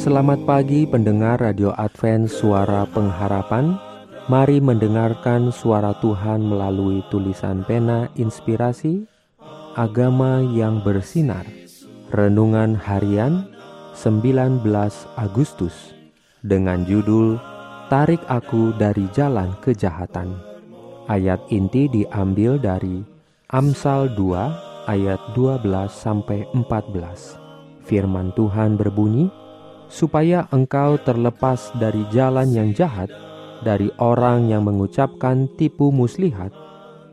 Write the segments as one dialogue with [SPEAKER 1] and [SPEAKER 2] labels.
[SPEAKER 1] Selamat pagi pendengar Radio Advent Suara Pengharapan. Mari mendengarkan suara Tuhan melalui tulisan pena inspirasi Agama yang bersinar. Renungan harian 19 Agustus Dengan judul Tarik aku dari jalan kejahatan Ayat inti diambil dari Amsal 2 ayat 12 sampai 14 Firman Tuhan berbunyi supaya engkau terlepas dari jalan yang jahat, dari orang yang mengucapkan tipu muslihat,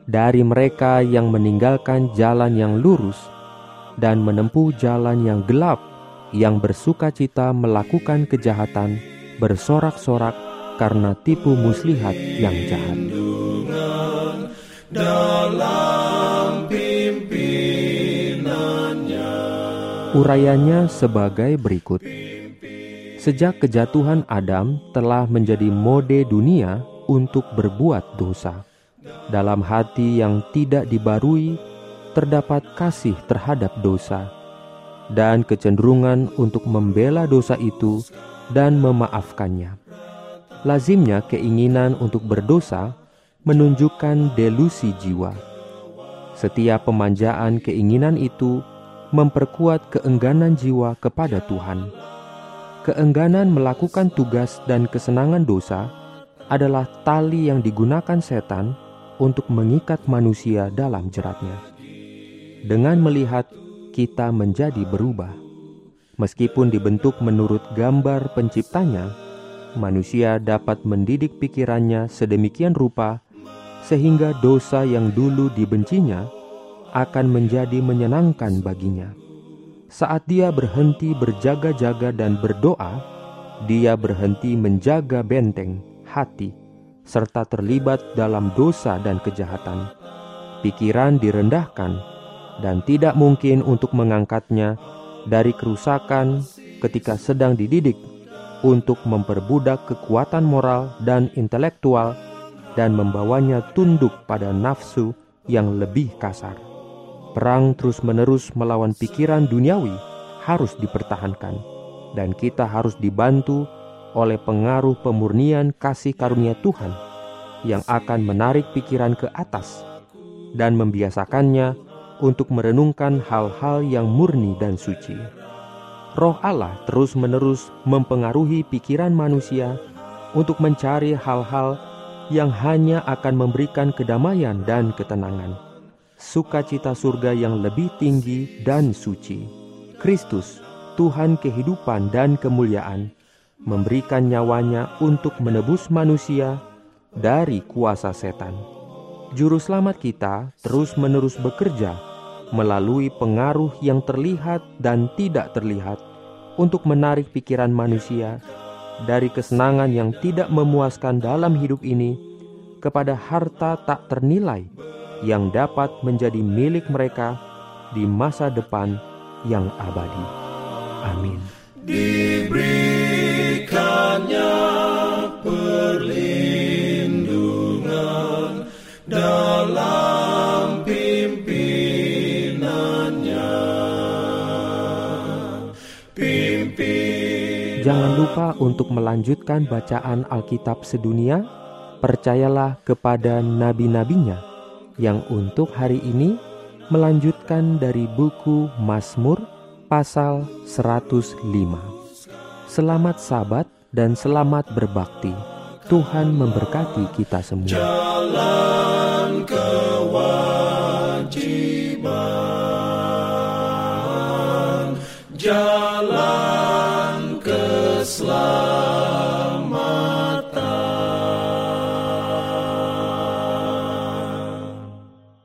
[SPEAKER 1] dari mereka yang meninggalkan jalan yang lurus, dan menempuh jalan yang gelap, yang bersuka cita melakukan kejahatan, bersorak-sorak karena tipu muslihat yang jahat. Urayanya sebagai berikut. Sejak kejatuhan Adam telah menjadi mode dunia untuk berbuat dosa. Dalam hati yang tidak dibarui terdapat kasih terhadap dosa dan kecenderungan untuk membela dosa itu dan memaafkannya. Lazimnya keinginan untuk berdosa menunjukkan delusi jiwa. Setiap pemanjaan keinginan itu memperkuat keengganan jiwa kepada Tuhan keengganan melakukan tugas dan kesenangan dosa adalah tali yang digunakan setan untuk mengikat manusia dalam jeratnya. Dengan melihat kita menjadi berubah, meskipun dibentuk menurut gambar penciptanya, manusia dapat mendidik pikirannya sedemikian rupa sehingga dosa yang dulu dibencinya akan menjadi menyenangkan baginya. Saat dia berhenti berjaga-jaga dan berdoa, dia berhenti menjaga benteng hati serta terlibat dalam dosa dan kejahatan. Pikiran direndahkan dan tidak mungkin untuk mengangkatnya dari kerusakan ketika sedang dididik untuk memperbudak kekuatan moral dan intelektual dan membawanya tunduk pada nafsu yang lebih kasar. Perang terus-menerus melawan pikiran duniawi harus dipertahankan, dan kita harus dibantu oleh pengaruh pemurnian kasih karunia Tuhan yang akan menarik pikiran ke atas dan membiasakannya untuk merenungkan hal-hal yang murni dan suci. Roh Allah terus-menerus mempengaruhi pikiran manusia untuk mencari hal-hal yang hanya akan memberikan kedamaian dan ketenangan sukacita surga yang lebih tinggi dan suci. Kristus, Tuhan kehidupan dan kemuliaan, memberikan nyawanya untuk menebus manusia dari kuasa setan. Juru selamat kita terus-menerus bekerja melalui pengaruh yang terlihat dan tidak terlihat untuk menarik pikiran manusia dari kesenangan yang tidak memuaskan dalam hidup ini kepada harta tak ternilai yang dapat menjadi milik mereka di masa depan yang abadi. Amin.
[SPEAKER 2] Diberikannya perlindungan dalam pimpinannya. Pimpin
[SPEAKER 1] Jangan lupa untuk melanjutkan bacaan Alkitab sedunia. Percayalah kepada nabi-nabinya yang untuk hari ini melanjutkan dari buku Mazmur pasal 105. Selamat sabat dan selamat berbakti. Tuhan memberkati kita semua.
[SPEAKER 2] jalan